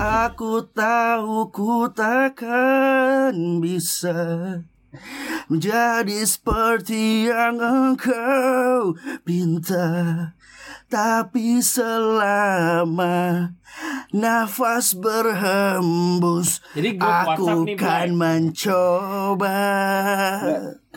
Aku tahu ku takkan bisa Menjadi seperti yang engkau pinta Tapi selama nafas berhembus Jadi Aku nih, kan Blay. mencoba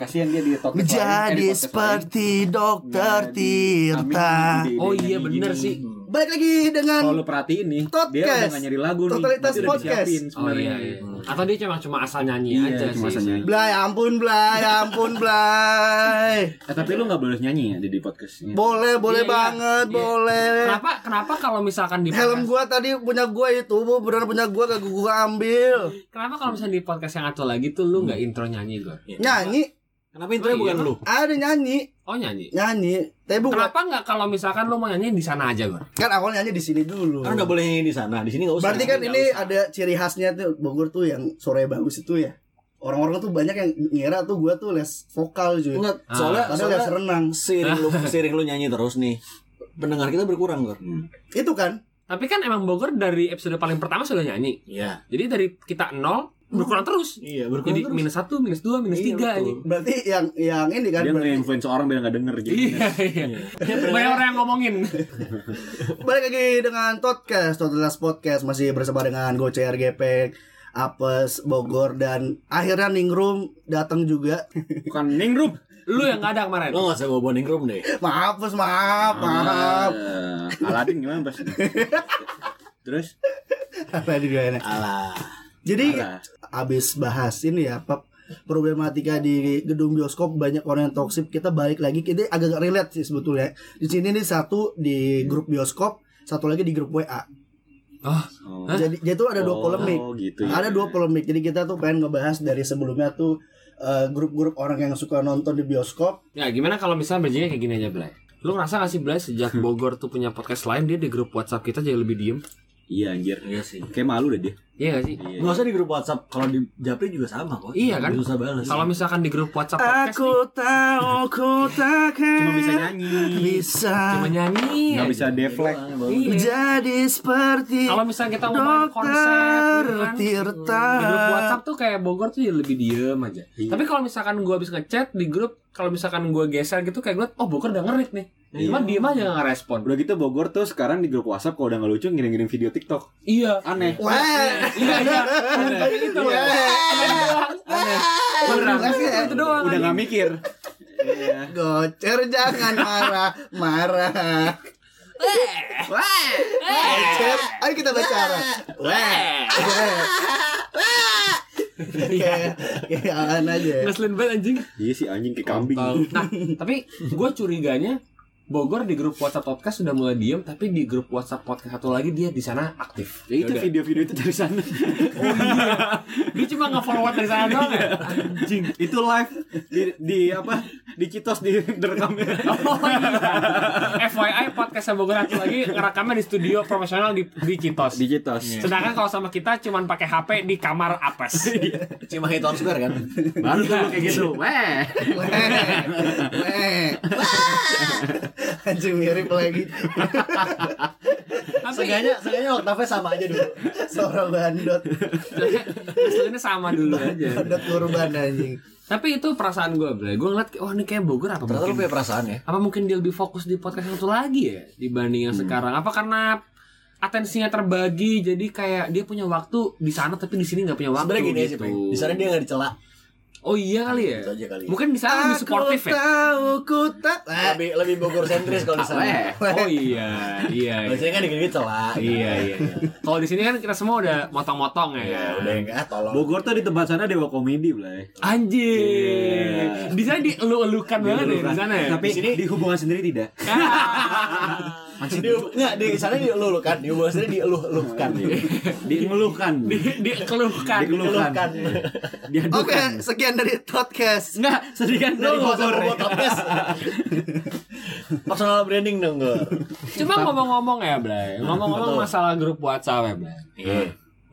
Kasihan dia di talk Menjadi seperti dokter Tirta Oh iya bener sih. Balik lagi dengan Kalau lu perhatiin nih, dia Podcast. udah gak nyari lagu nih. Totalitas udah podcast. Oh iya, iya. Atau dia cuma cuma asal nyanyi Iya, aja cuma sih. asal nyanyi. Blay ampun Blay ampun Blay Eh, tapi lu gak boleh nyanyi ya di, di podcastnya. Boleh boleh Iya, iya. banget Iya. boleh Kenapa kenapa kalau misalkan di Helm podcast, gua tadi punya gua itu bu benar punya gua kagak gua ambil kenapa kalau misalnya di podcast yang satu lagi tuh lu nggak intro nyanyi gue? Nyanyi Kenapa intronya Oh, bukan iya. lu? ada nyanyi Oh nyanyi. nyanyi tapi bukan Kenapa nggak kalau misalkan lu mau nyanyi di sana aja gue? kan awal nyanyi di sini dulu Kan udah boleh nyanyi di sana, di sini enggak usah. berarti kan Nggak ini usah. ada ciri khasnya tuh Bogor tuh yang sore bagus itu ya orang-orang tuh banyak yang ngira tuh gua tuh les vokal cuy Enggak, Ah. soalnya ada les soalnya renang seiring lu seiring lu nyanyi terus nih. Pendengar kita berkurang, Gor. itu kan Tapi kan emang Bogor dari episode paling pertama sudah nyanyi. Iya. Jadi dari kita nol berkurang terus. Iya, berkurang Jadi terus. minus satu, minus dua, minus Iya, tiga betul. anjing. berarti yang yang ini kan Dia berarti- nge-influence orang biar gak denger jadi. Iya, iya. Banyak orang yang ngomongin. Balik lagi dengan podcast Totalitas Podcast Masih bersama dengan Gocer Gepek Apes Bogor dan akhirnya Ningrum datang juga Bukan ningrup. Lu yang nggak ada kemarin. Lo gak usah bawa boning room deh. maaf Pes maaf maaf Eh, Aladin gimana pas? Terus? apa di duanya Alah. Jadi Alah. abis bahas ini ya apa problematika di gedung bioskop banyak orang yang toksik kita balik lagi kita agak relate sih sebetulnya di sini nih satu di grup bioskop satu lagi di grup WA Oh, Oh. jadi jadi tuh ada dua Oh, polemik gitu ya. ada dua polemik jadi kita tuh pengen ngebahas dari sebelumnya tuh eh, grup-grup orang yang suka nonton di bioskop ya gimana kalau misalnya bridgingnya kayak gini aja, Blay? Lu ngerasa gak sih, Blay, sejak Bogor tuh punya podcast lain, dia di grup WhatsApp kita jadi lebih diem? Iya anjir. Iya sih. Kayak malu deh dia. Iya gak sih? Iya. Enggak usah di grup WhatsApp, kalau di Japri juga sama kok. Iya kan? Susah balas. Kalau misalkan di grup WhatsApp podcast Aku nih, tahu ku takkan Cuma bisa nyanyi. bisa cuma nyanyi. Aja. bisa deflect. Iya. jadi seperti Kalau misalnya kita ngomongin konsep, gitu kan. Tirta. di grup WhatsApp tuh kayak Bogor tuh jadi lebih diem aja. Tapi kalau misalkan gua habis ngechat di grup, kalau misalkan gua geser gitu kayak gue, oh Bogor udah ngerit nih. Cuma diem aja gak ngerespon. Udah gitu Bogor tuh sekarang di grup WhatsApp kalau udah nggak lucu ngirim-ngirim video TikTok. Iya. Aneh. Wah, Iya iya. Kayak gitu. Aneh. Beneran. Itu doang. Udah nggak mikir. Iya. gocer jangan marah, marah. Wah, gocer. Ayo kita bicara. Wah, kayak kayak alan aja. Ngeselin banget anjing. Iya sih anjing kayak kambing. Nah, tapi gue curiganya Bogor di grup WhatsApp podcast sudah mulai diem, tapi di grup WhatsApp podcast satu lagi dia di sana aktif. Ya itu video-video itu dari sana. Oh iya. Dia cuma nge-forward dari sana doang ya. Anjing. itu live di, di apa? Di Citos di direkamnya. Oh iya. FYI podcast Bogor satu lagi ngerekamnya di studio profesional di di Citos. Di Citos. Sedangkan kalau sama kita cuman pakai HP di kamar apes. Cuma hit on square kan. Baru tuh kayak gitu. Weh. Weh, weh. Anjing mirip lagi. Seenggaknya seenggaknya oktavnya sama aja dulu. Suara bandot. Hasilnya sama dulu aja. Bandot kurban anjing. Tapi itu perasaan gue, Bre. Gue ngeliat, oh ini kayak Bogor apa Ternyata lu mungkin? punya perasaan ya. Apa mungkin dia lebih fokus di podcast yang satu lagi ya dibanding yang sekarang? Apa karena atensinya terbagi jadi kayak dia punya waktu di sana tapi di sini nggak punya waktu Sebenarnya gini sih, gitu. Peng. Di sana dia nggak dicela. Oh iya kali ya. Itu aja kali. Mungkin di sana lebih suportif ya. tahu ku tak. Lebih lebih Bogor sentris kalau di sana. Oh iya, iya. iya. Biasanya kan dikit-dikit cela. Iya iya. Kalau di sini kan kita semua udah motong-motong ya. Ya udah enggak ah, tolong. Bogor tuh di tempat sana dewa komedi, Blay. Anjir. Di sana dielu-elukan banget ya di sana ya. Tapi di hubungan sendiri tidak. Masih di enggak di sana dielulukan, di hubungan sendiri dieluh-eluhkan. Dimengeluhkan. di dikeluhkan. Dikeluhkan. Oke, sekian dari podcast. Enggak, sedikit dari nggak Bogor. podcast. Personal branding dong gue. Cuma ngomong-ngomong ya, Blay. Ngomong-ngomong masalah grup WhatsApp ya, Blay. Iya.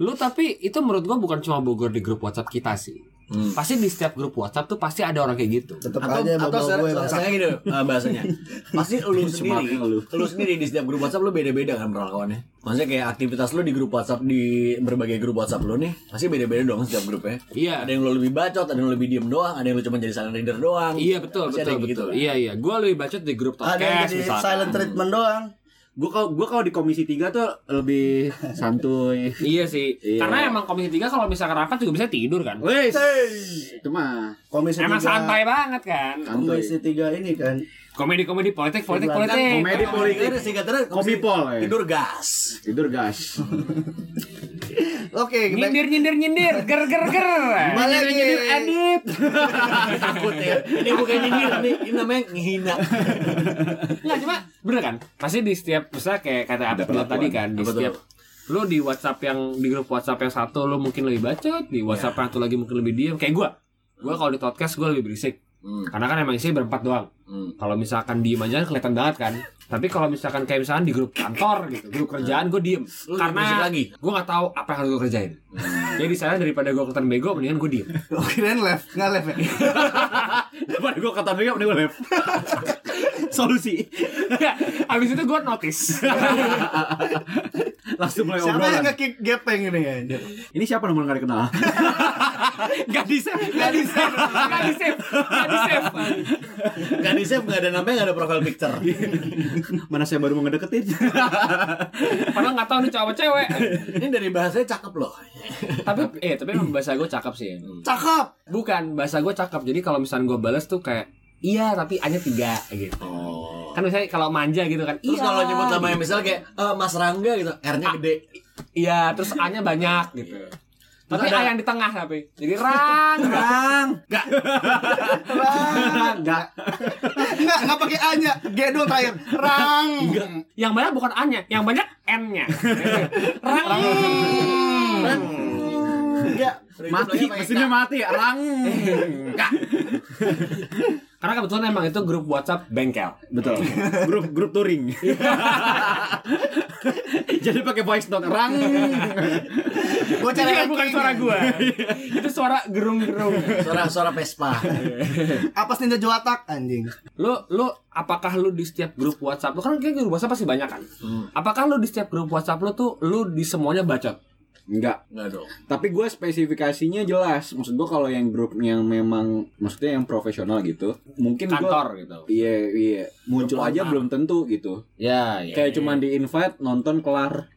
Lu tapi itu menurut gua bukan cuma Bogor di grup WhatsApp kita sih. Hmm. pasti di setiap grup WhatsApp tuh pasti ada orang kayak gitu. Tetep atau aja atau saya, gue saya gini uh, bahasanya pasti lu sendiri lu. lu. sendiri di setiap grup WhatsApp lu beda-beda kan perlakuannya maksudnya kayak aktivitas lu di grup WhatsApp di berbagai grup WhatsApp lu nih pasti beda-beda dong setiap grupnya Iya. ada yang lu lebih bacot ada yang lebih diem doang ada yang lu cuma jadi silent reader doang Iya betul Pasti betul betul. gitu. Iya iya. Gue lebih bacot di grup Ada yang podcast jadi misalkan. silent treatment doang. Gue kalau gua kalau di komisi 3 tuh lebih santuy. Iya sih. Iya. Karena emang komisi 3 kalau misalkan rapat juga bisa tidur kan. Wes. Itu mah Komisi Emang tiga- santai banget kan. santuy. Komisi tiga ini kan. Komedi-komedi politik politik Kan politik. komedi politik. Ini singkatannya Komipol, ya. tidur gas Tidur gas. Oke, kita Nyindir nyindir nyindir ger ger ger. Balik Nyindir nyindir edit. takut ya ini bukan nyindir nih ini namanya ngehina Enggak cuma bener kan? Pasti di setiap misalnya kayak kata bilang tadi kan di Apa tuh? setiap lu di WhatsApp yang di grup WhatsApp yang satu lu mungkin lebih bacot, di WhatsApp yang satu lagi mungkin lebih diam. Kayak gua. Gua kalau di podcast gua lebih berisik. Hmm, Karena kan emang isinya berempat doang. Hmm. Kalau misalkan diem aja kelihatan banget kan. Tapi kalau misalkan kayak misalkan di grup kantor gitu, grup kerjaan gue diem. Lu Karena lagi? gue nggak tahu apa yang harus gue kerjain. Jadi sana daripada gue kelihatan bego, mendingan gue diem. Oh, kirain left, nggak left ya? Daripada gue kata mereka mending gue left. Solusi. Abis itu gue notice. Langsung mulai Siapa yang obrolan. nge-kick gepeng ini ya? Ini siapa nomor gak dikenal? Gak di save, gak di save, gak di save, gak di save. Gak di save, gak ada namanya, gak ada profile picture Mana saya baru mau ngedeketin. Padahal nggak tahu nih cowok apa cewek. Ini dari bahasanya cakep loh Tapi eh tapi emang bahasa gue cakep sih. Cakep. Bukan bahasa gue cakep. Jadi kalau misalnya gue balas tuh kayak iya tapi hanya tiga gitu. Oh Kan misalnya kalau manja gitu kan. Terus iya, kalau nyebut nama yang misalnya kayak eh, Mas Rangga gitu, R-nya gede Iya, terus A-nya banyak gitu. Tapi Terus ada- A yang di tengah tapi. Jadi rang, rang. Gak Enggak. Enggak, enggak pakai A-nya. G doang terakhir. Rang. Yang banyak bukan A-nya, yang banyak N-nya. rang. Enggak. Mati, mesinnya mati. Rang. Karena kebetulan emang itu grup WhatsApp bengkel. Betul. Grup grup touring. Jadi pakai voice note. Rang. Gue cari kan bukan suara gua. itu suara gerung-gerung. Suara suara Vespa Apa Ninja Joatak anjing? Lu lu apakah lu di setiap grup WhatsApp lu kan kayak grup WhatsApp pasti banyak kan? Apakah lu di setiap grup WhatsApp lu tuh lu di semuanya bacot? Enggak. Enggak dong Tapi gue spesifikasinya jelas. Maksud gue kalau yang grup yang memang maksudnya yang profesional gitu, mungkin gua- Kantor gitu. Iya, iya. Muncul Grup aja belum tentu gitu. Ya, ya. Kayak cuman di invite nonton kelar.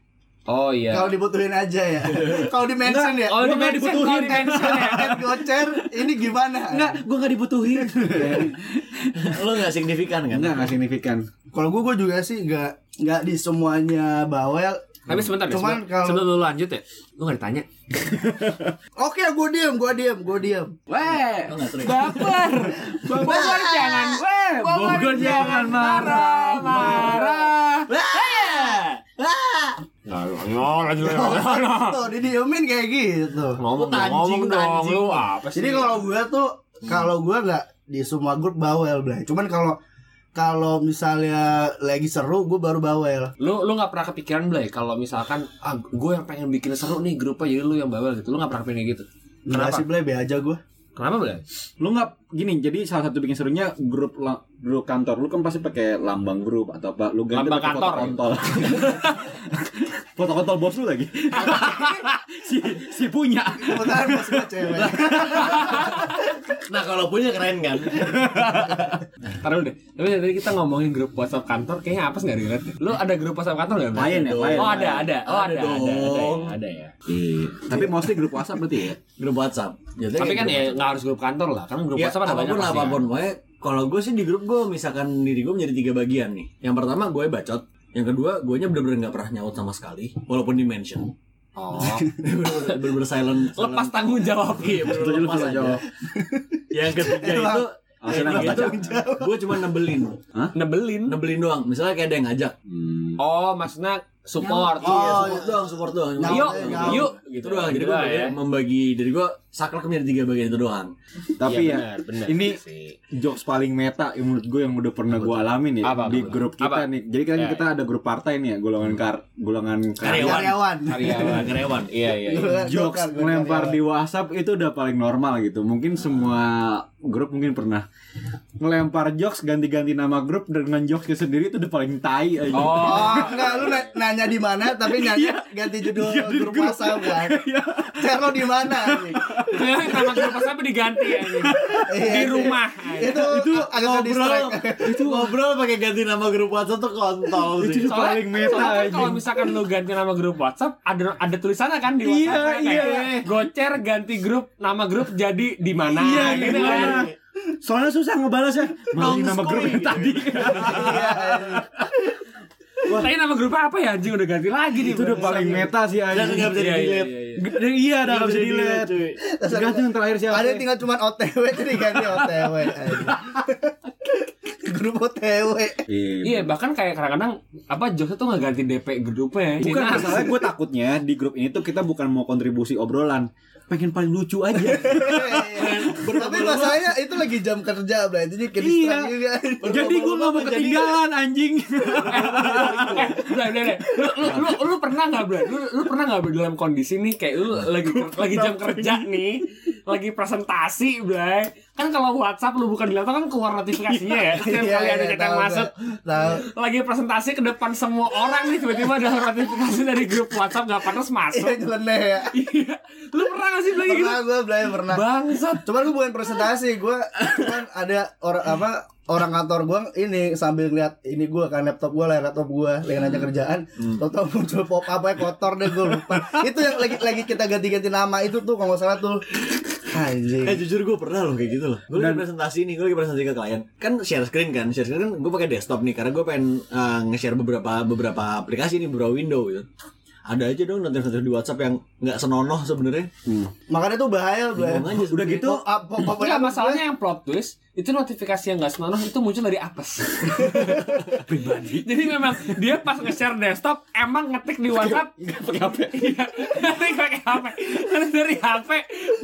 Oh iya. Kalau dibutuhin aja ya. Kalau di mention ya. Oh, Gua di dibutuhin. kalau di mention ya. Head gocer ini gimana? Enggak, gue nggak dibutuhin. Lo gak signifikan kan? Enggak, nggak signifikan. Kalau gue gue juga sih nggak nggak di semuanya bawel. Tapi sebentar deh, Cuman sebelum, kalau- sebelum lu lanjut ya, lu gak ditanya. Oke, gue diem, gue diem, gue diem. Weh, gak sering baper. Bogor jangan, weh, Bogor jangan marah, marah. Nah, lanjut Tuh, didiemin kayak gitu. Ngomong ngomong dong, lu apa sih? Jadi kalau gue tuh kalau gue nggak di semua grup bawel, Blay. Cuman kalau kalau misalnya lagi seru, gue baru bawel. lu lu nggak pernah kepikiran Blay kalau misalkan ah gue yang pengen bikin seru nih grupnya jadi lu yang bawel gitu lu nggak pernah pengen kayak gitu Kenapa? sih, Blay, be aja gue. kenapa Blay Lu nggak gini, jadi salah satu bikin serunya grup grup kantor lu kan pasti pakai lambang grup atau apa? Lu ganti Lambang kantor. kontol. foto kontol bos lu lagi. si si punya. Kebetulan bos gue cewek. Nah kalau punya keren kan Taruh deh tapi tadi kita ngomongin grup WhatsApp kantor kayaknya apa sih nggak relate lu ada grup WhatsApp kantor nggak? Lain ya, lain. oh ada ada oh Ada ada ada ada, ada ya Iya. Tapi mostly grup WhatsApp berarti ya. Grup WhatsApp Jadi tapi kan ya nggak harus grup kantor lah kan grup Ya, WhatsApp ada banyak apa pun pasti apa pun kan. Pokoknya kalau gue sih di grup gue misalkan diri gue menjadi tiga bagian nih Yang pertama gue bacot Yang kedua gue nya bener-bener gak pernah nyaut sama sekali Walaupun di mention oh. Bener-bener bener-bener silent, lepas silent. tanggung jawab. Iya bener Setuju lu lepas aja. Jawab. Yang ketiga itu yang ketiga itu gue cuma nebelin. Nebelin? Nebelin doang Misalnya kayak ada yang ngajak. Hmm. Oh maksudnya support. Oh, Iya, iya. support doang, support doang. Nyawa Yuk, yuk. gitu doang. Jadi gue ya. membagi dari gue saklek menjadi tiga bagian itu doang. Tapi Iya, ya, benar, benar ini sih. jokes paling meta yang menurut gue yang udah pernah gue alamin ya Apa, di apa? grup kita Apa? nih. Jadi kan Ya, kita ada grup partai nih ya, golongan kar golongan Karyawan. Karyawan. Karyawan. Karyawan. Iya, iya. iya. jokes karyawan. di WhatsApp itu udah paling normal gitu. Mungkin semua grup mungkin pernah ngelempar jokes ganti-ganti nama grup dengan jokesnya sendiri itu udah paling tai aja. Oh, Oh, enggak lu na- nanya di mana tapi nanya ganti judul grup WhatsApp kan. Chat lo di mana? Ternyata nama grup WhatsApp diganti ya. Di rumah. Itu itu agak ngobrol itu ngobrol pakai ganti nama grup WhatsApp tuh kontol Itu sih. tuh paling meta soalnya kan kalau misalkan lu ganti nama grup WhatsApp ada ada tulisannya kan di Iya, WhatsApp iya. Gocer ganti grup nama grup jadi di mana Iya, gitu iya. kan. Soalnya susah ngebalasnya. Mana nama grup yang tadi? Tapi nama grupnya apa ya anjing udah ganti lagi nih. itu udah paling meta sih anjing. nggak bisa Iya, di iya, iya, iya. Iya, udah nggak bisa di dilihat. Ganti yang terakhir siapa? Ada yang tinggal cuma OTW jadi ganti OTW. Grup OTW. Iya bahkan kayak kadang-kadang apa jokesnya tuh nggak ganti DP grupnya. Bukan Jadi, masalahnya gue takutnya di grup ini tuh kita bukan mau kontribusi obrolan, pengen paling lucu aja. Masalahnya itu lagi jam kerja, Bray. Jadi kayak Iya. juga. Jadi gue nggak mau ketinggalan anjing. Bray, Bray, Bray. Lu, lu, lu, lu pernah nggak Bray? Lu, lu pernah nggak dalam kondisi nih kayak lu lagi lagi jam kerja nih, lagi presentasi, Bray. Kan kalau WhatsApp lu bukan di laptop kan keluar notifikasinya ya. Setiap Iya, kali ada iya, chat yang masuk. Tahu. Lagi presentasi ke depan semua orang nih tiba-tiba ada notifikasi dari grup WhatsApp gak pantas masuk. Iya, nyeleneh ya. Iya. Lu pernah gak sih bilang gitu? Pernah gue, Bray, pernah. Bangsat. Cuman gue bukan presentasi, gue cuman ada orang apa orang kantor gue ini sambil ngeliat ini gue kan laptop gue lah laptop gue lagi nanya kerjaan tau muncul pop apa ya kotor deh gue lupa itu yang lagi lagi kita ganti-ganti nama itu tuh kalau nggak salah tuh anjing. Eh jujur gue pernah loh kayak gitu loh. Gue lagi presentasi nih, gue lagi presentasi ke klien. Kan share screen kan, share screen kan gue pakai desktop nih Karena gue pengen eh, nge-share beberapa beberapa aplikasi nih, beberapa window gitu. Ada aja dong notifikasi di WhatsApp yang nggak senonoh sebenarnya. Makanya tuh bahaya aja Udah gitu, up Enggak masalahnya yang plot twist itu notifikasi yang gak senonoh itu muncul dari apes. Pribadi. Jadi memang dia pas nge-share desktop emang ngetik di WhatsApp pakai HP. Iya, ngetik pakai HP. Terus dari HP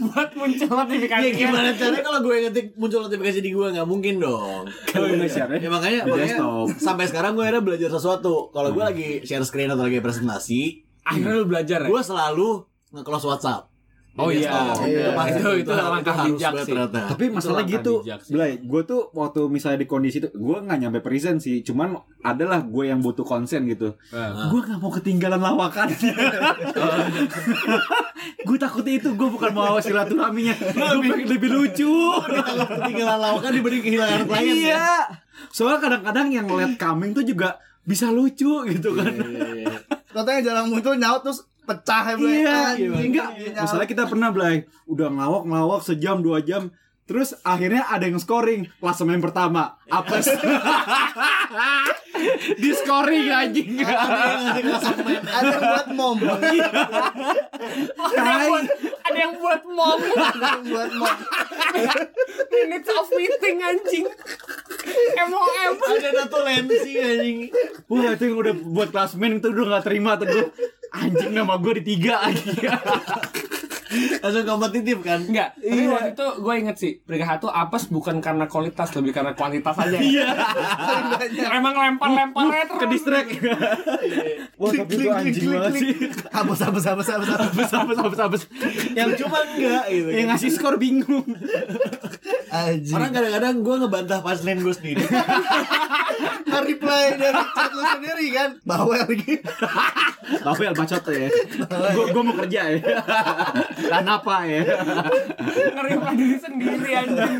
buat muncul notifikasi. Ya gimana caranya kalau gue ngetik muncul notifikasi di gue nggak mungkin dong. Kalau nge-share Ya makanya, Di makanya desktop. sampai sekarang gue akhirnya belajar sesuatu. Kalau gue lagi share screen atau lagi presentasi, Akhirnya lu belajar ya. gue selalu nge-close WhatsApp. Oh Di iya. desktop. Iya. Itu pasti Itu- itu langkah harus bijak sih. ternyata. Tapi masalah gitu. Blay, gue tuh waktu misalnya di kondisi itu, gue nggak nyampe present sih, cuman adalah gue yang butuh konsen gitu. Ah. Gue nggak mau ketinggalan lawakan. gue takutnya itu gue bukan mau awas silaturahminya, gue pengen lebih lucu. Kalau ketinggalan lawakan dibanding kehilangan klien ya. iya. Soalnya kadang-kadang yang lihat coming tuh juga bisa lucu gitu kan. Katanya jarang muncul nyaut terus pecah ya Bray. Iya, enggak. nyaut. Masalah kita pernah Blay, udah ngelawak ngelawak sejam dua jam, terus akhirnya ada yang scoring klasemen pertama, apes. Di scoring anjing. ada yang buat mom Ada yang buat, ada yang buat mom ada yang buat mom minutes of meeting anjing. MOM. Ada notulensi anjing. Wah itu yang udah buat klasmen itu udah gak terima tuh gue. Anjing nama gue di tiga anjing. Langsung kompetitif kan? Enggak, tapi waktu itu gue inget sih Peringkat satu apes bukan karena kualitas Lebih karena kuantitas aja Iya. Emang lempar-lemparnya Ke terus distract. Wah tapi itu anjing banget sih. hapus hapus hapus hapus Habis habis habis habis. Yang cuma enggak gitu. Yang ngasih skor bingung. anjing Orang kadang-kadang gue ngebantah punchline gue sendiri. nge-reply dari chat lu sendiri kan bawel lagi Tapi ya bacot ya. Gue mau kerja ya. Dan apa ya? Ngeriplah diri sendiri anjing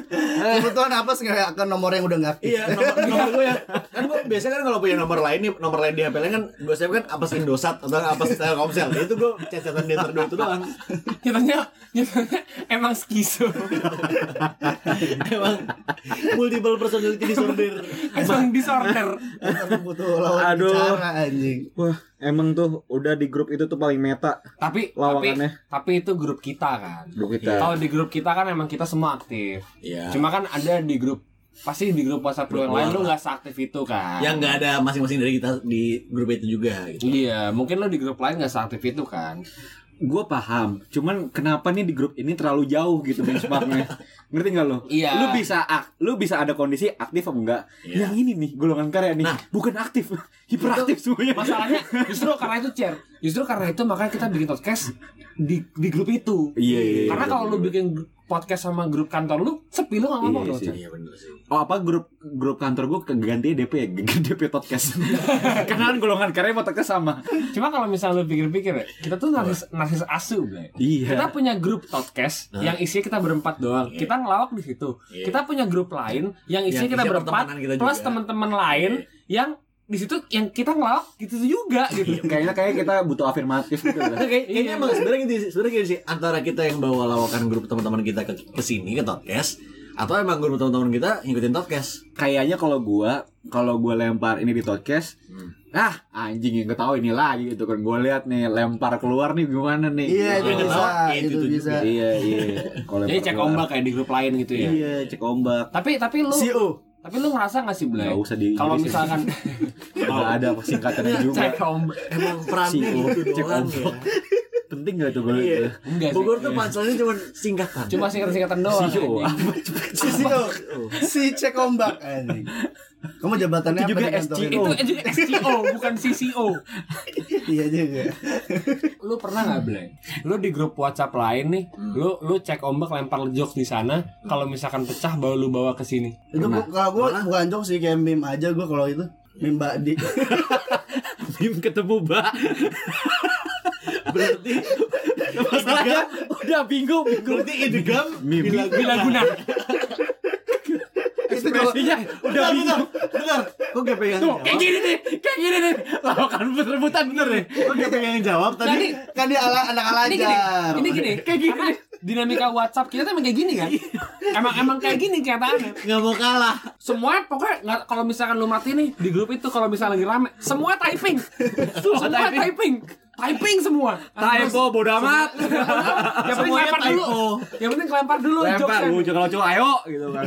kebetulan apa sih akan nomor yang udah nggak aktif Iya, nomor, nomor gue ya. Kan gue biasanya kan kalau punya nomor lain nih, nomor lain di HP lain kan gue save kan apes Indosat atau apes Telkomsel. Itu gue chat-chatan di antara dua itu doang. Nyatanya, nyatanya emang skizo Emang multiple personality disorder. Emang disorder butuh lawan Aduh. bicara anjing Wah emang tuh udah di grup itu tuh paling meta. Tapi, tapi, Lawakannya. tapi itu grup kita kan Grup kita. Kalau di grup kita kan emang kita semua aktif Iya. Cuma kan ada di grup pasti di grup WhatsApp lu yang lain lu nggak seaktif itu kan. Yang nggak ada masing-masing dari kita di grup itu juga gitu. Iya, mungkin lu di grup lain nggak seaktif itu kan. gue paham cuman kenapa nih di grup ini terlalu jauh gitu benchmarknya ngerti nggak lo Iya. lu bisa ak- lu bisa ada kondisi aktif apa enggak Iya. yang ini nih golongan karya nih Nah. bukan aktif hiperaktif semuanya Masalahnya justru karena itu chair. Justru karena itu makanya kita bikin podcast di di grup itu. iya iya Karena kalau lu bikin podcast sama grup kantor lu, sepi lu nggak ngomong Iya dong. Chan. Iya bener sih. Oh apa grup grup kantor gue keganti DP ya DP podcast karena kan golongan karya podcast sama Cuma kalau misalnya lu pikir-pikir ya, kita tuh narsis narsis asu, Blay. iya Kita punya grup podcast Nah. yang isinya kita berempat doang. Iya. Kita ngelawak di situ. Iya. Kita punya grup lain yang isinya Yang kita berempat kita plus teman-teman lain yang di situ yang kita ngelawak gitu juga gitu. kayaknya kayak kita butuh afirmatif gitu kan kayak- kayaknya Iya. emang sebenarnya gini sih, sebenarnya gini sih antara kita yang bawa lawakan grup teman-teman kita ke, ke sini ke podcast atau emang grup teman-teman kita ngikutin podcast. kayaknya kalau gua kalau gua lempar ini di podcast Hmm. ah anjing yang ketahui ini lagi gitu kan gua lihat nih lempar keluar nih gimana nih Iya itu Oh, bisa, itu itu tuh bisa. iya iya Jadi cek keluar. ombak kayak di grup lain gitu ya. iya cek ombak Tapi tapi lu CEO. Tapi lu ngerasa gak sih Blay? Nggak usah di Kalau misalkan nggak ada singkatannya juga cek ombak Emang gitu cek doang ombak. ya. Penting gak tuh gue Iya. itu enggak sih. Bogor tuh panselnya cuma singkatan. Cuma singkat-singkatan doang. CEO anjing. Si CEO. Si cek ombak anjing. Kamu jabatannya Itu apa juga kantor SCO. Itu juga SCO bukan CCO. Iya juga. Lu pernah nggak Blay? Lu di grup WhatsApp lain nih, lu lu cek ombak lempar jokes di sana. Kalau misalkan pecah baru lu bawa ke sini. Itu kalau gue bukan jok sih kayak meme aja gue kalau itu. Meme Mbak Di. Bim ketemu mbak Berarti masalahnya udah bingung bingung berarti idegam bila Bila guna. ekspresinya udah bingung bentar. Kok gak pengen tuh jawab? kayak gini nih kayak gini nih lawakan rebutan bener nih Kok gak pengen jawab Nah, tadi? ini, kan dia ala anak ini gini, alajar. ini gini, kayak gini. Dinamika WhatsApp kita tuh emang kayak gini kan? Emang emang kayak gini kenyataannya. Nggak mau kalah. Semua pokoknya nggak kalau misalkan lu mati nih di grup itu kalau misalnya lagi rame, semua typing. semua typing. typing. Typing semua. typo bodo amat Yang penting lempar dulu. Yang penting lempar dulu lempar lu kalau cowok ayo gitu kan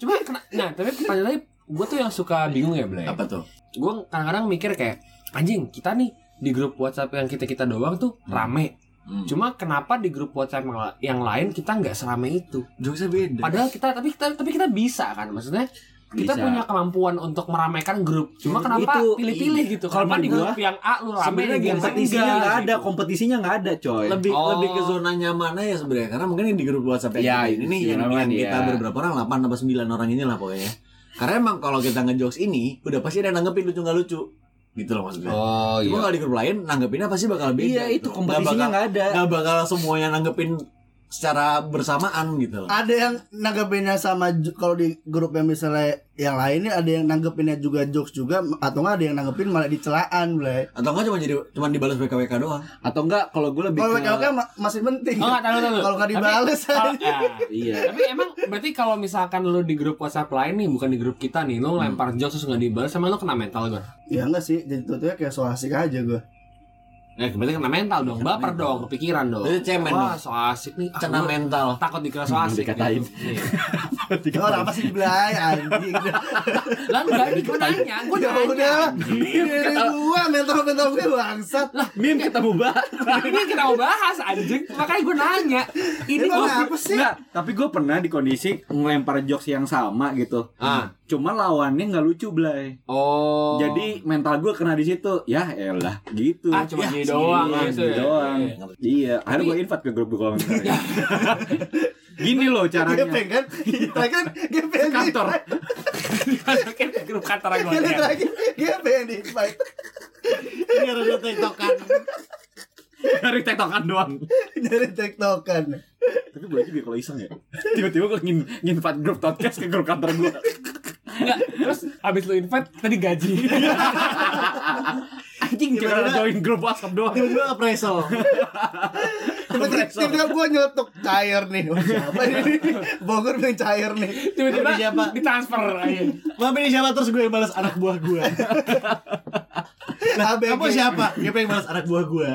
Cuma kena, nah tapi pertanyaannya gue tuh yang suka bingung ya Blay. Apa tuh? Gue kadang-kadang mikir kayak anjing kita nih di grup WhatsApp yang kita kita doang tuh rame. Hmm. Cuma kenapa di grup WhatsApp yang la- yang lain kita nggak serame itu? Jokesnya beda. Padahal kita tapi kita tapi kita bisa kan maksudnya kita Bisa. punya kemampuan untuk meramaikan grup. Cuma kenapa Itu- pilih-pilih gitu? kalau Kenapa di grup yang A lu rame sebenarnya yang kompetisinya enggak, nggak ada gitu. kompetisinya nggak ada coy lebih Oh. lebih ke zona nyamannya ya sebenarnya karena mungkin di grup WhatsApp yang Ya, kita ini nih iya, yang, yang kita iya. beberapa orang 8 atau 9 orang ini lah pokoknya. Karena emang kalau kita ngejokes ini udah pasti ada yang nanggepin lucu nggak lucu. Gitu loh maksudnya. Oh Cuma iya. kalau di grup lain nanggepinnya pasti bakal beda. iya itu kompetisinya Nggak ada nggak bakal semuanya nanggepin secara bersamaan gitu loh. Ada yang nanggepinnya sama kalau di grup yang misalnya yang lainnya ada yang nanggepinnya juga jokes juga atau nggak ada yang nanggepin malah dicelaan, Blay. Atau enggak cuma jadi cuma dibalas WKWK doang. atau enggak kalau gue lebih Kalau ke WKWK ma- masih penting. Oh, nggak, tahu, tahu. Kalau nggak Tapi dibales kalau- aja. ya. iya Tapi emang berarti kalau misalkan lu di grup WhatsApp lain nih bukan di grup kita nih, lu lempar jokes terus nggak dibalas sama lu kena mental gue. Ya enggak sih, jadi tuh kayak so asik aja gue. Ya berarti kena mental dong, baper dong, kepikiran dong. Berarti cemen Wah, dong. so asik nih. Ah, Kena mental. takut dikira so asik. Dikatain. Iya. Oh, apa sih Blay anjing. Lah enggak ini gue nanya, gue Ya nanya. udah. Ini gua mental-mental gue bangsat. mim ketemu mbak ini kita mau bahas anjing, makanya gue nanya. Ini gua apa sih? Enggak, tapi gue pernah di kondisi ngelempar jokes yang sama gitu. Ah. Cuma lawannya nggak lucu, Blay. Oh. Jadi mental gue kena di situ. Ya elah, gitu. ah cuma Ya, doang Iya, gitu ya. doang. Iya. Iya, akhirnya gue invite ke grup gue komentar. Gini loh caranya. Gepeng kan? Kita kan gepeng Kantor. Grup kantor gue. Kali terakhir gepeng di invite. Biar ada tektokan. Dari tektokan doang. Dari tektokan. Tapi boleh juga kalau iseng ya. Tiba-tiba gue ngin nginvite grup podcast ke grup kantor gue. Enggak, terus habis lu invite tadi gaji. Anjing cuma join grup WhatsApp doang. Tiba-tiba appraisal. Tiba-tiba gue nyetuk cair nih. Wah, Siapa ini? Bogor bilang cair nih. Tiba-tiba siapa? ditransfer aja. Ini siapa terus gue yang balas anak buah gue. Nah, Kamu siapa? Dia pengen balas anak buah gue.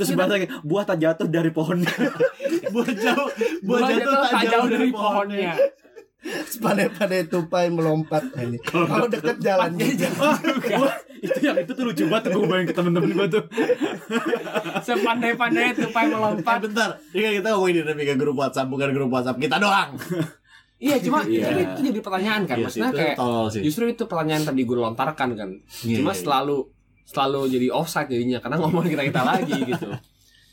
Terus bahasa lagi, buah tak jatuh dari pohon. buah jauh buah Buah jatuh tak jauh dari pohonnya Pandai-pandai tupai melompat ini. Kalau deket jalan. Wah, itu yang itu tuh lucu banget gue bayangin ke temen-temen gue tuh. Sepandai-pandai tupai Eh melompat. bentar, ini kan kita ngomongin dinamika grup WhatsApp bukan grup WhatsApp kita doang. Iya, cuma Iya. tapi itu jadi pertanyaan kan. Iya sih, Maksudnya itu kayak sih. justru itu pertanyaan tadi gue lontarkan kan. Iya, cuma iya, iya. selalu selalu jadi offside jadinya karena ngomongin kita kita lagi gitu.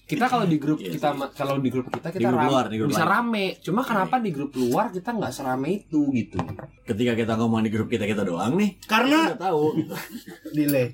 Kita kalau di grup Iya kita ma- kalau di grup kita kita grup ram- luar, di grup bisa rame. Cuma kenapa di grup luar kita nggak serame itu gitu? Ketika kita ngomong di grup kita kita doang nih, Karena kita tahu. delay.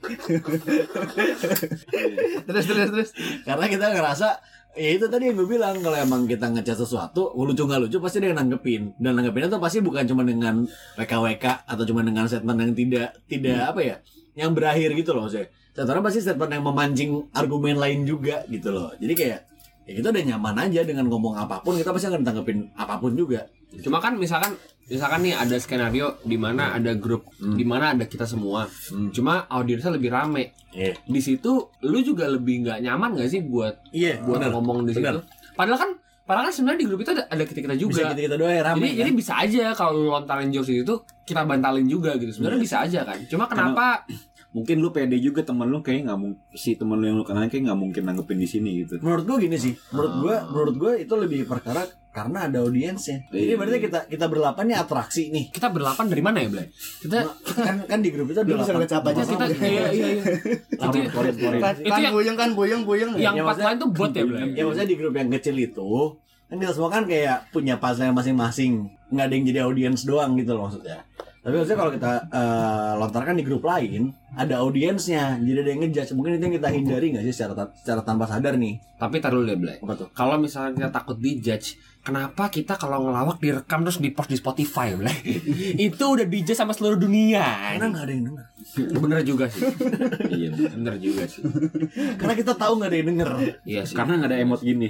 terus terus terus. Karena kita ngerasa Ya itu tadi yang gue bilang kalau emang kita ngechat sesuatu lucu nggak lucu pasti dia nanggepin dan nanggepinnya tuh pasti bukan cuma dengan WKWK atau cuma dengan statement yang tidak tidak apa ya yang berakhir gitu loh saya statementnya pasti statement yang memancing argumen lain juga gitu loh jadi kayak ya kita udah nyaman aja dengan ngomong apa pun kita pasti akan tanggepin apa pun juga Cuma kan misalkan misalkan nih ada skenario di mana ada grup di mana ada kita semua. Hmm. Cuma audiensnya lebih rame. Iya. Di situ lu juga lebih nggak nyaman gak sih buat Iya, buat benar. ngomong di situ? Padahal kan padahal kan sebenarnya di grup itu ada, ada kita kita juga. Bisa kita kita doang ya rame. jadi kan? jadi bisa aja kalau lu lontarin jokes itu kita bantalin juga gitu. Sebenarnya bisa aja kan. Cuma kenapa Mungkin lu pede juga temen lu kayak nggak mungkin si temen lu yang lu kenal kayak nggak mungkin nanggepin di sini gitu. menurut gue gini sih menurut gue menurut gue itu lebih perkara karena ada audiensnya jadi Iya. berarti kita kita berlapan nih atraksi nih kita berlapan dari mana ya, Blay? Kita kan kan di grup itu ada Lu bisa delapan- ngecap aja kita sih. iya iya iya. Itu. Kan, Itu kan yang- buyeng kan buyeng buyeng. yang Ya, empat maksudnya- lain tuh bot ya, Blay? ya maksudnya di grup yang kecil itu kan kita semua kan kayak punya puzzle masing-masing nggak ada yang jadi audiens doang gitu loh maksudnya tapi maksudnya kalau kita eh, lontarkan di grup lain ada audiensnya jadi ada yang ngejudge. Mungkin itu yang kita hindari nggak sih secara ta- secara tanpa sadar nih? Tapi taruh dulu deh, Blay. kalau misalnya kita takut dijudge kenapa kita kalau ngelawak direkam terus di post di Spotify Blay? itu udah dijudge sama seluruh dunia. Karena nggak ada yang denger bener juga sih Iya. bener juga sih karena kita tahu nggak ada yang denger iya sih Karena nggak ada emot gini.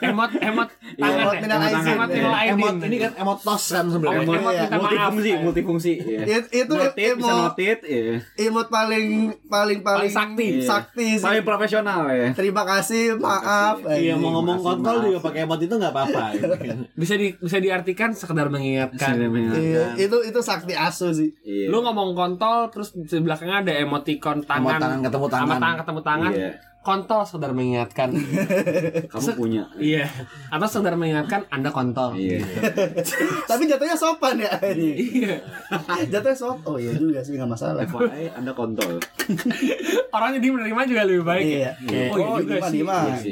emot emot tangan emot ya? minal emot aizin, emot ya. minal aidin. emot ini kan emot tos kan sebenarnya Emot- emot maaf. multifungsi, multifungsi. Iya. It- itu Notit, bisa emot notit, iya. emot paling paling paling sakti. sakti sih. Paling profesional ya. Terima kasih, maaf. Iya mau ngomong kontol juga pakai emot itu nggak apa-apa. bisa di bisa diartikan sekedar mengingatkan Iya, itu itu sakti asu sih. Iya. lu ngomong kontol terus di belakangnya ada emoticon tangan Emot tangan ketemu sama tangan. tangan ketemu tangan Iya. Kontol sekedar mengingatkan Kamu punya. iya atau sekedar mengingatkan anda kontol Iya. Tapi jatuhnya sopan ya iya Jatuhnya sopan. Oh iya juga sih nggak masalah. FYI Anda kontol. orang jadi menerima juga lebih baik Iya. ya? oh iya Oh, juga Dimas, sih.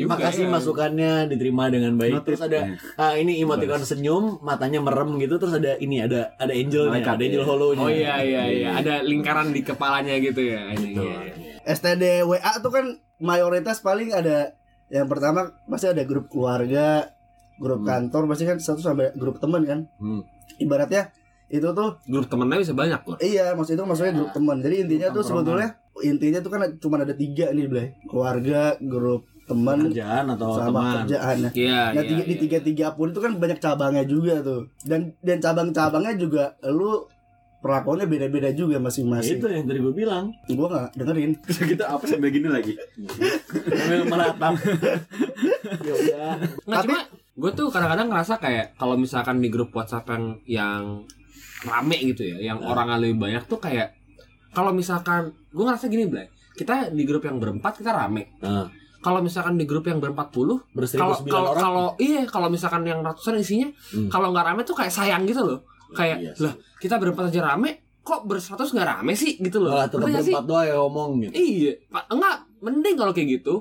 Iya. Terima Juga, iya. masukannya diterima dengan baik. Terus ada ah, ini emoticon senyum, matanya merem gitu. Terus ada ini ada ada angelnya, Malaikat, ada angel iya. hollow-nya. Oh iya iya iya, ada lingkaran di kepalanya gitu ya. Ini. Gitu. Iya. STD WA tuh kan mayoritas paling ada yang pertama pasti ada grup keluarga, grup Hmm. kantor pasti kan satu sampai grup teman kan. Hmm. Ibaratnya itu tuh Grup temennya bisa banyak loh. iya maksud itu maksudnya grup teman. Jadi intinya tuh Tongkrongan. sebetulnya intinya tuh kan cuma ada tiga nih Blay. Keluarga, grup teman Kerjaan atau sama teman. kerjaan. Iya Nah, iya. tiga, di iya. tiga tiga pun itu kan banyak cabangnya juga tuh. Dan dan cabang-cabangnya juga lu perlakuannya beda-beda juga masing-masing. Itu yang tadi gue bilang. Gua nggak dengerin. Kita apa sampai gini lagi? Sambil meratap. ya udah. Nggak, Tapi- cuma gue tuh kadang-kadang ngerasa kayak kalau misalkan di grup WhatsApp yang yang rame gitu ya, yang Nah. orang lebih banyak tuh kayak kalau misalkan gue ngerasa gini Blay, kita di grup yang berempat kita rame. Nah, Kalau misalkan di grup yang berempat puluh, berseribu kalau sembilan kalau orang. kalau iya kalau misalkan yang ratusan isinya, Hmm. kalau nggak rame tuh kayak sayang gitu loh. Kayak Iya lah kita berempat aja rame, kok berseratus nggak rame sih gitu loh. Malah tetap nggak sih? berempat doang yang ngomong gitu. Iya, Pak. Enggak, mending kalau kayak gitu.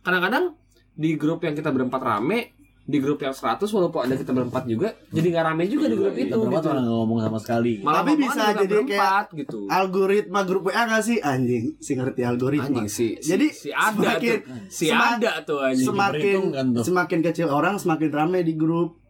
Kadang-kadang di grup yang kita berempat rame, di grup yang 100 walaupun ada kita berempat juga, jadi nggak rame juga di grup itu Kita berempat gitu. nggak ngomong sama sekali. Malah Tapi bisa jadi berempat gitu. Algoritma grup WA gak sih anjing? Si ngerti algoritma. Anjing sih. Jadi, si ada semakin- tuh. Si ada tuh anjing. semakin semakin kecil orang semakin rame di grup.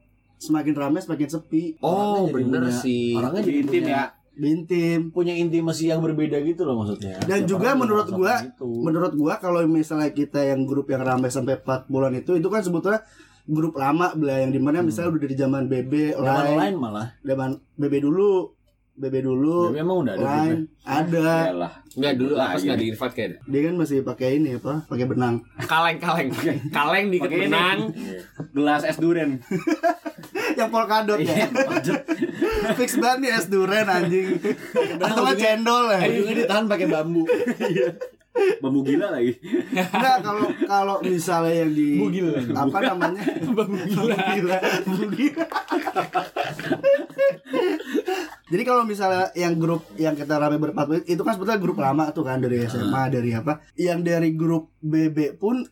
Semakin rame semakin sepi. Oh, bener punya- sih. Orangnya jadi Intim punya, ya. Bintim. punya intimasi yang berbeda gitu loh maksudnya. Dan Tiap juga menurut gua- begitu. Menurut gua kalau misalnya kita yang grup yang rame sampai 4 bulan itu itu kan sebetulnya grup lama belah yang di mana misalnya udah dari zaman BB, Hmm. Zaman Line, lain malah zaman BB dulu BB dulu. BB emang udah ada Line ada. Yalah. Enggak dulu apa iya. enggak di invite kayak Dia kan masih pakai ini apa? Pakai benang. kaleng kaleng kaleng di benang Gelas es duren. Yang polkadot ya. Fix banget nih es duren anjing. Atau nggak cendol ya. Ujungnya ditahan pakai bambu. Bambu gila lagi. Enggak kalau kalau misalnya yang di Bugil. apa namanya? Bugil. Bugil. Jadi kalau misalnya yang grup yang kita rame berempat itu kan sebetulnya grup lama tuh kan dari SMA dari apa? Yang dari grup BB pun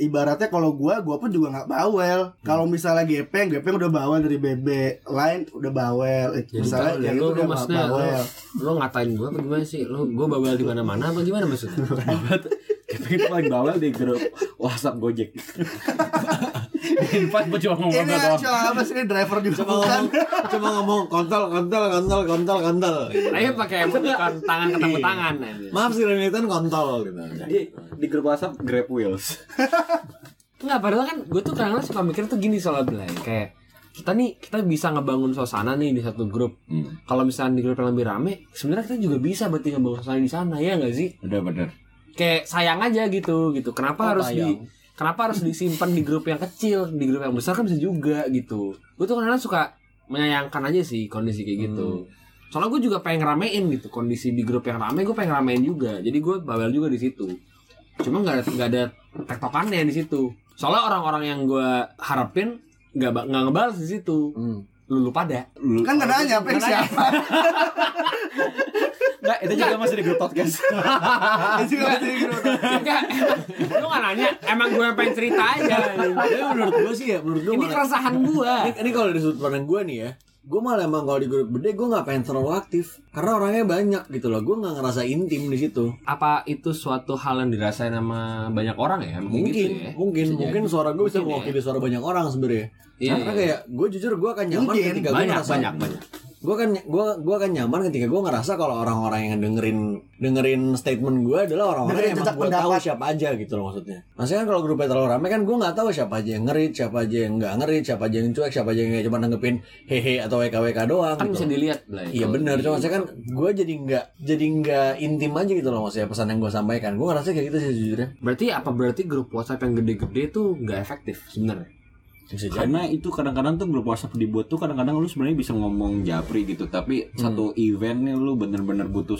ibaratnya kalau gua gua pun juga nggak bawel. Kalau misalnya Gepeng, Gepeng udah bawel dari BB, lain udah bawel. Jadi misalnya kalau yang lu, itu lu udah maksudnya lu, bawel. lu ngatain gua apa gimana sih? Lu gua bawel di mana-mana apa gimana maksudnya? Kita itu paling bawel di grup WhatsApp Gojek. Gua cuma ngomong Ini doang. siapa sih ini driver juga Cuma bukan? ngomong, cuma ngomong kontol, kontol, kontol, kontol, kontol. Ayo pakai emoticon tangan ketemu tangan. Maaf sih Renitan kontol gitu. Jadi di grup WhatsApp Grab Wheels. Enggak, padahal kan gue tuh kadang-kadang suka mikir tuh gini soal Blay Kayak kita nih kita bisa ngebangun suasana nih di satu grup. Kalau misalnya di grup yang lebih rame, sebenarnya kita juga bisa berarti ngebangun suasana di sana ya nggak sih? Udah bener. Kayak sayang aja gitu gitu. Kenapa Oh, harus di sayang. kenapa harus disimpan di grup yang kecil, di grup yang besar kan bisa juga gitu. Gue tuh kadang-kadang suka menyayangkan aja sih kondisi kayak gitu. Soalnya gue juga pengen ramein gitu kondisi di grup yang rame, gue pengen ramein juga. Jadi gue bawel juga di situ. Cuma nggak ada nggak ada tektokannya di situ. Soalnya orang-orang yang gue harapin nggak nggak ngebales di situ. Hmm. Lu lupa dah. Lu, Kan nggak nanya apa yang siapa? Enggak, itu juga masih di grup podcast. Itu juga masih di grup. Enggak, emang, lu nggak nanya. Emang gue yang pengen cerita aja. Tapi menurut gue sih ya, menurut gue Ini keresahan gue. ini, ini kalau dari sudut pandang gue nih ya gue malah emang kalau di grup gede gue nggak pengen terlalu aktif karena orangnya banyak gitu loh gue nggak ngerasa intim di situ Apa itu suatu hal yang dirasain sama banyak orang ya? Mungkin, mungkin gitu ya. mungkin Bisa mungkin jadi. suara gue bisa ya. mewakili suara banyak orang sebenarnya Iya, karena iya. kayak gue jujur gue akan nyaman Mungkin. ketika gue banyak, ngerasa banyak, banyak. Gue kan gue gue akan nyaman ketika gue ngerasa kalau orang-orang yang dengerin dengerin statement gue adalah orang-orang yang emang gue tahu siapa aja gitu loh maksudnya maksudnya kan kalau grupnya terlalu ramai kan gue nggak tahu siapa aja yang ngerit siapa aja yang nggak ngerit siapa aja yang cuek siapa aja yang cuma nanggepin hehe atau wk wk doang Kan gitu. bisa dilihat lah. Iya benar, cuma saya kan gue jadi nggak jadi nggak intim aja gitu loh maksudnya pesan yang gue sampaikan. Gue ngerasa kayak gitu sih jujurnya. Berarti apa berarti grup WhatsApp yang gede-gede tuh nggak efektif sebenarnya? Bisa jadi. Karena itu kadang-kadang tuh grup WhatsApp dibuat tuh kadang-kadang lu sebenarnya bisa ngomong japri gitu, tapi satu event nih lu bener-bener butuh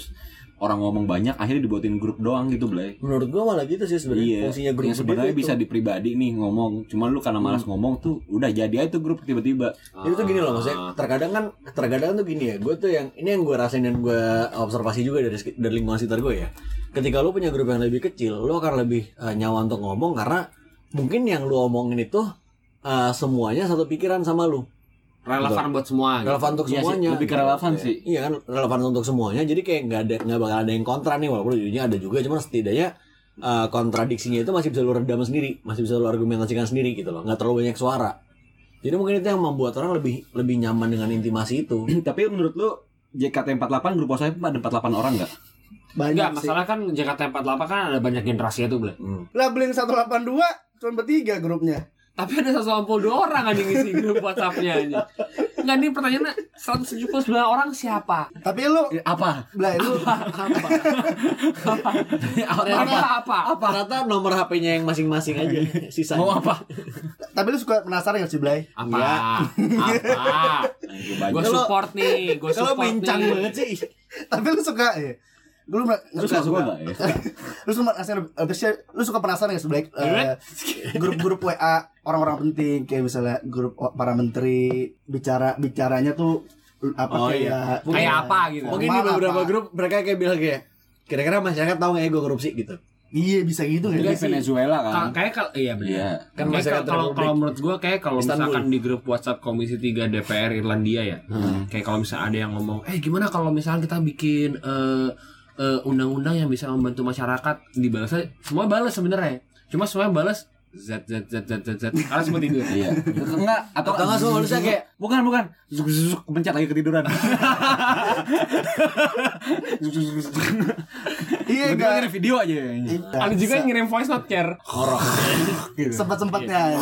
orang ngomong banyak akhirnya dibuatin grup doang gitu, Blay. Menurut gue malah gitu sih sebenarnya Iya, fungsinya grup yang sebenarnya bisa di pribadi nih ngomong, cuman lu karena malas ngomong tuh udah jadi aja tuh grup tiba-tiba. Itu tuh gini loh maksudnya terkadang kan terkadang tuh gini ya gue tuh yang ini yang gue rasain dan gue observasi juga dari dari lingkungan sekitar gue ya ketika lu punya grup yang lebih kecil lu akan lebih eh, nyawa untuk ngomong karena mungkin yang lu omongin itu eh, semuanya satu pikiran sama lu Relevan buat semua. gitu. relevan untuk Iya sih, semuanya lebih ke relevan sih. Iya kan relevan untuk semuanya. Jadi kayak nggak ada nggak bakal ada yang kontra nih walaupun jadinya ada juga cuman setidaknya uh, kontradiksinya itu masih bisa lu redam sendiri, masih bisa lu argumentasikan sendiri gitu loh. nggak terlalu banyak suara. Jadi mungkin itu yang membuat orang lebih lebih nyaman dengan intimasi itu. tapi menurut lu JKT48 grup WhatsApp ada 48 orang nggak? Banyak Enggak, sih. masalah kan JKT48 kan ada banyak generasi tuh, Ble. Hmm. Lah Blink 182 cuma bertiga grupnya. Tapi ada 182 orang aja ngisi grup WhatsApp-nya aja. Enggak nih pertanyaannya 179 orang siapa? Tapi lu Apa? Blay lu Ternyata apa? Apa rata nomor HP-nya yang masing-masing aja sisa. Mau apa? tapi lu suka penasaran gak sih Blay? Apa? Iya. Apa? Gue Kalau- support nih, gue Kalau support mencang nih. banget sih. Tapi lu suka ya? Lu suka, Lu suka, suka ya? Lu suka penasaran, apa sih? lu suka penasaran Blay? Eh, grup-grup WA orang-orang penting kayak misalnya grup para menteri bicara bicaranya tuh apa Oh, kayak iya. Kayak apa gitu. Mungkin di beberapa apa? grup mereka kayak bilang kayak kira-kira masyarakat tahu nggak ya gue korupsi gitu. Iya bisa gitu Di nggak sih? Venezuela Ka- kan? Kayak kalau iya benar. Iya. Kan Kayak masyarakat kalau kalau menurut gue kayak kalau misalkan di grup WhatsApp Komisi 3 DPR Irlandia ya. Kayak kalau misalnya ada yang ngomong, "Eh gimana kalau misalnya kita bikin eh, undang-undang yang bisa membantu masyarakat dibalasnya semua balas sebenarnya. Cuma semua balas Z Z Z Z Z Z karena semua tidur. Iya. Enggak atau Atau nggak semua manusia kayak bukan bukan zuk zuk zuk pencet lagi ketiduran. Zuk, zuk, zuk, zuk. Iya enggak. ngirim video aja. Ada juga yang ngirim voice note care. horor. sempat sempatnya.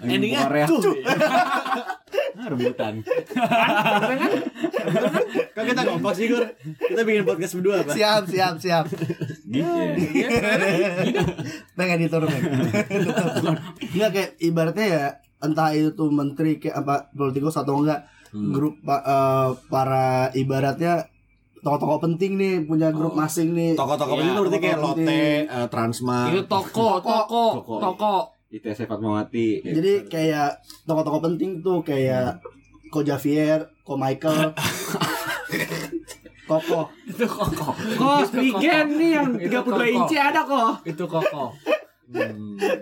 Endingnya Korea. tuh. rebutan. Kok kita kompak sih, Gur? Kita bikin podcast berdua, Pak. Siap, siap, siap. Gitu ya. Pengen diturunin. Enggak kayak ibaratnya ya entah itu menteri kayak apa politikus atau enggak grup pa- eh, para ibaratnya tokoh-tokoh penting nih punya grup masing nih. Toko-toko Iya, itu berarti kayak toko-toko Lotte, penting. eh, Transmart. Itu toko, toko, Toko. toko. ITS Fatmawati. Jadi kayak tokoh-tokoh penting tuh kayak Ko Javier, Ko Michael, Koko. Itu koko. Spigen koko. nih yang Itu 32 koko. inci ada kok. Itu koko.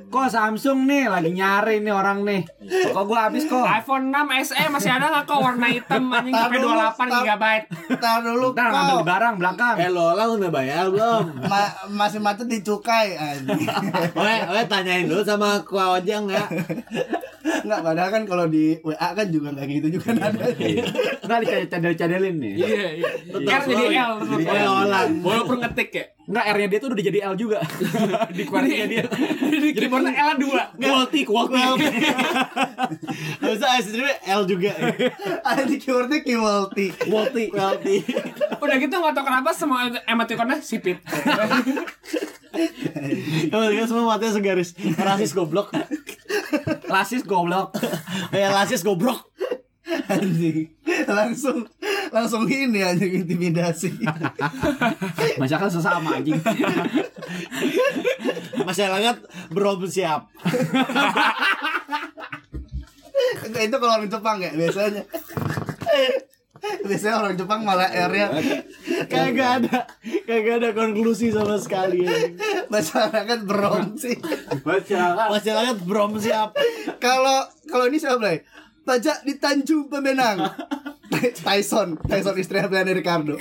Kok Samsung nih lagi nyari nih orang nih. Kok gua habis kok. iPhone 6 SE masih ada nggak kok warna hitam anjing sampai Taruh, 28 taruh. GB. Ntar dulu Ntar ngambil kau barang belakang. Eh lo lah udah bayar belum? Ma- masih macet di cukai anjing. Oe, oe tanyain dulu sama Kua Ojang ya. Enggak, padahal kan kalau di WA kan juga enggak gitu juga nada. Enggak dicadel-cadelin nih. Iya, iya. R jadi L Jadi L. Walaupun ngetik ya. Enggak R-nya dia tuh udah jadi L juga. Di QWERTY-nya dia. Jadi keyboardnya L 2. Quality, quality. Itu AS sendiri L juga. Ada di keywordnya Kiwalti. Quality. Quality. Udah gitu nggak tahu kenapa semua emoticonnya sipit. Kan semua matanya segaris. Rasis goblok. Rasis goblok. Eh rasis goblok. Anjing. Langsung langsung ini anjing intimidasi. Masakan sesama anjing. Masyarakat belum siap. Itu kalau orang Jepang ya biasanya. Biasanya orang Jepang malah R-nya Kagak ada, kagak ada konklusi sama sekali. Ya. masyarakat brom sih masyarakat. Masyarakat brom siap kalau kalau ini siapa nih pajak di Tanjung Pemenang. Tyson. Tyson istri Belanda Ricardo.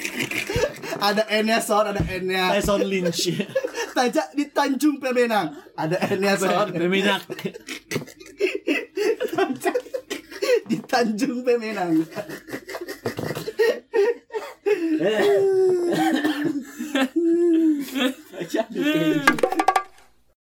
Ada Enya, Son. Ada Enya, Tyson Lynch. Pajak di Tanjung Pemenang. Ada Enya, Son. Pemenang. Di Tanjung Pemenang. Eh, 家去